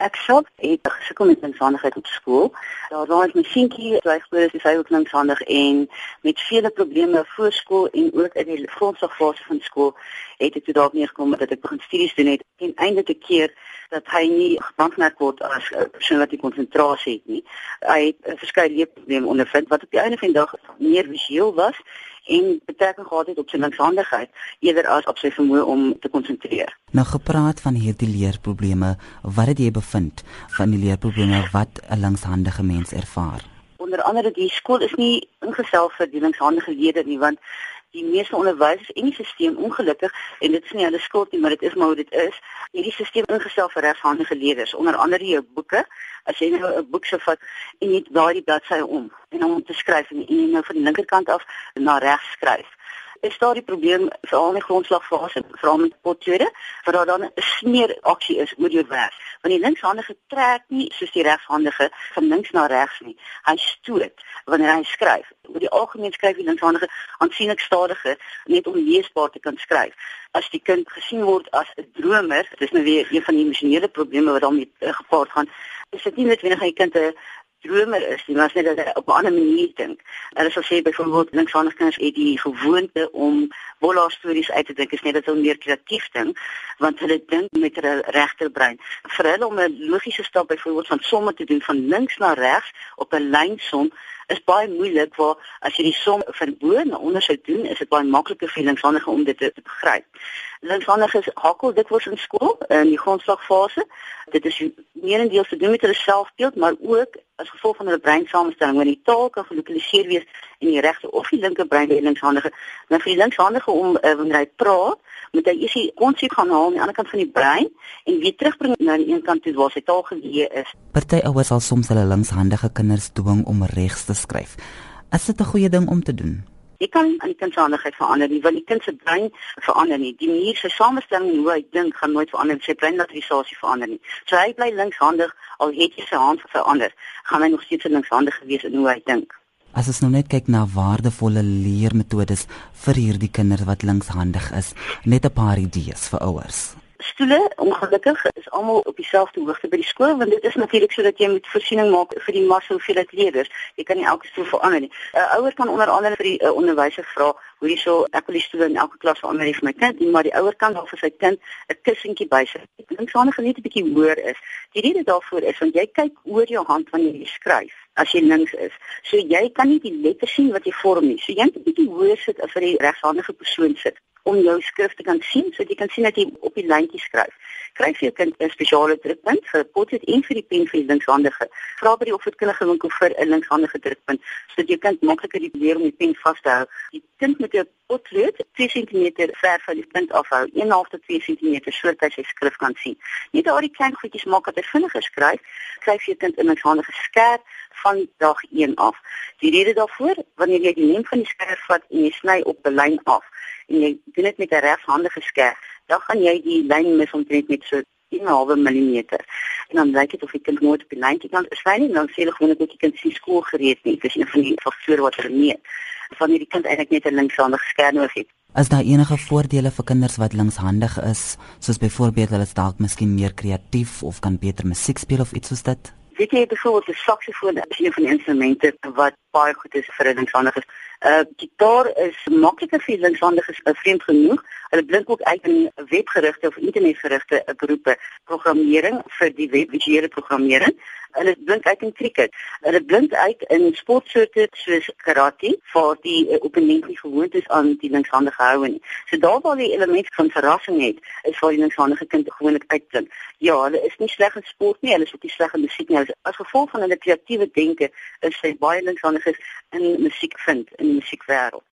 Ek self het gesukkel met linkshandigheid op skool. Daar was my seentjie, hy glo dis hy ook linkshandig en met vele probleme voor skool en ook in die grondslagfase van skool het dit toe daarop neergekom dat ek begin studies doen het en eintlik 'n keer dat hy nie gebankmerk word as 'n persoon wat nie konsentrasie het nie. Hy het verskeie leefprobleme ondervind wat op die einde van die dag meer visueel was en betrekking gehad het op sy linkshandigheid eerder as op sy vermoë om te konsentreer. Nou gepraat van hierdie leerprobleme, wat het jy bevind van die leerprobleme wat 'n linkshandige mens ervaar? Onder andere die skool is nie ingestel vir die linkshandige leerders nie want die meeste onderwysers en die stelsel ongelukkig en dit is nie hulle skuld nie maar dit is maar hoe dit is hierdie stelsel ingestel vir regshandige leerders. Onder andere jou boeke. As jy nou 'n boek sou vat en net daai bladsy om en om te skryf en jy nou van die linkerkant af na regs skryf is daar die probleem veral in die grondslagfase veral met potjode vir daar dan 'n smeer aksie is oor jou werk. Want die linkshandige trek nie soos die regshandige van links na regs nie. Hy stoot wanneer hy skryf. Oor die algemeen skryf die linkshandige aansienlik stadiger net om leesbaar te kan skryf. As die kind gesien word as 'n dromer dis nou weer een van die emosionele probleme wat daarmee uh, gepaard gaan is dit nie net wanneer hy kind 'n dromer is nie, maar net dat hy op 'n ander manier dink. Hulle sal sê byvoorbeeld linkshandige kinders het die gewoonte om volle stories uit te dink, is net dat hulle meer kreatief dink, want hulle dink met hulle regterbrein. Vir hulle om 'n logiese stap byvoorbeeld van somme te doen van links na regs op 'n lynsom is baie moeilik waar as jy die som van bo na onder sou doen, is dit baie makliker vir linkshandige om dit te, te begryp. Linkshandiges hakkel dikwels in skool in die grondslagfase. Dit is meerendeels te doen met hulle selfbeeld, maar ook as gevolg van hulle breinsamenstelling wanneer die taal kan gelokaliseer wees in die regte of die linker brein die linkshandige. Nou vir die linkshandige om uh, wanneer hy praat, moet hy eers die konsep gaan haal aan die ander kant van die brein en weer terugbring na die een kant toe waar sy taal geleë is. Party ouers sal soms hulle linkshandige kinders dwing om regs te skryf. Is dit 'n goeie ding om te doen? Jy kan die kind se handigheid verander nie, want die kind se brein verander nie. Die manier sy samestelling hoe hy dink gaan nooit verander nie. Sy breinlaterisasie verander nie. So hy bly linkshandig al het hy sy hand verander, gaan hy nog steeds linkshandig wees in hoe hy dink. As ons nou net kyk na waardevolle leermetodes vir hierdie kinders wat linkshandig is, net 'n paar idees vir ouers stoele ongelukkig is almal op dieselfde hoogte by die skool want dit is natuurlik sodat jy moet voorsiening maak vir die massa hoeveelheid leerders. Jy kan nie elke stoel verander nie. 'n uh, Ouer kan onder andere vir die uh, onderwyser vra hoe jy so ek wil die stoel in elke klas verander vir my kind, maar die ouer kan dan vir sy kind 'n kussentjie bysit. Ek dink sonder geniet 'n bietjie hoër is. Die rede daarvoor is want jy kyk oor jou hand wanneer jy skryf as jy links is. So jy kan nie die letters sien wat jy vorm nie. So jy moet 'n bietjie hoër sit as vir die regshandige persoon sit om jou skrif te kan sien sodat jy kan sien dat jy op die lyntjie skryf. Kry vir jou kind 'n spesiale drukpunt vir potlood en vir die pen vir die linkshandige. Vra by die opvoedkundige winkel vir 'n linkshandige drukpunt sodat jou kind makliker die leer om die pen vas te hou. Die kind moet 'n potlood 2 cm ver van die punt afhou, 1/2 tot 2 cm sodat hy sy skrif kan sien. Net al die klein goedjies maak dat hy vinniger skryf. Kry vir jou kind 'n linkshandige skerp van dag 1 af. Die rede daarvoor, wanneer jy die lengte van die skerp vat en jy sny op 'n lyn af en jy doen dit met 'n regshandige skerp, dan gaan jy die lyn mis omtrent met so 1/2 mm. En dan lyk dit of die kind nooit op die lyn kan verskyn nie, dan sê hulle gewoonlik dat die kind se skool gereed nie. Dis een van die faktore wat hulle meet. Wanneer die kind eintlik net 'n linkshandige skerp nodig het. As daar enige voordele vir kinders wat linkshandig is, soos byvoorbeeld hulle is dalk miskien meer kreatief of kan beter musiek speel of iets soos dit? Weet jy byvoorbeeld 'n saksofoon is een van die instrumente wat baie goed is vir linkshandiges. uh, Gitaar is makliker vir linkshandiges, uh, vreemd genoeg. Hulle blink ook uit in webgerigte of internetgerigte uh, beroepe, programmering vir die webvisuele programmering. Hulle blink uit in cricket. Hulle blink uit in sportsoorte soos karate, waar die uh, opponent nie gewoond is aan die linkshandige houe nie. So daar waar die element van verrassing het, is waar die linkshandige kind gewoonlik uitblink. Ja, hulle is nie sleg in sport nie, hulle is ook nie sleg in musiek nie. As gevolg van hulle kreatiewe denke is sy baie linkshandiges in musiek vind in die musiekwêreld.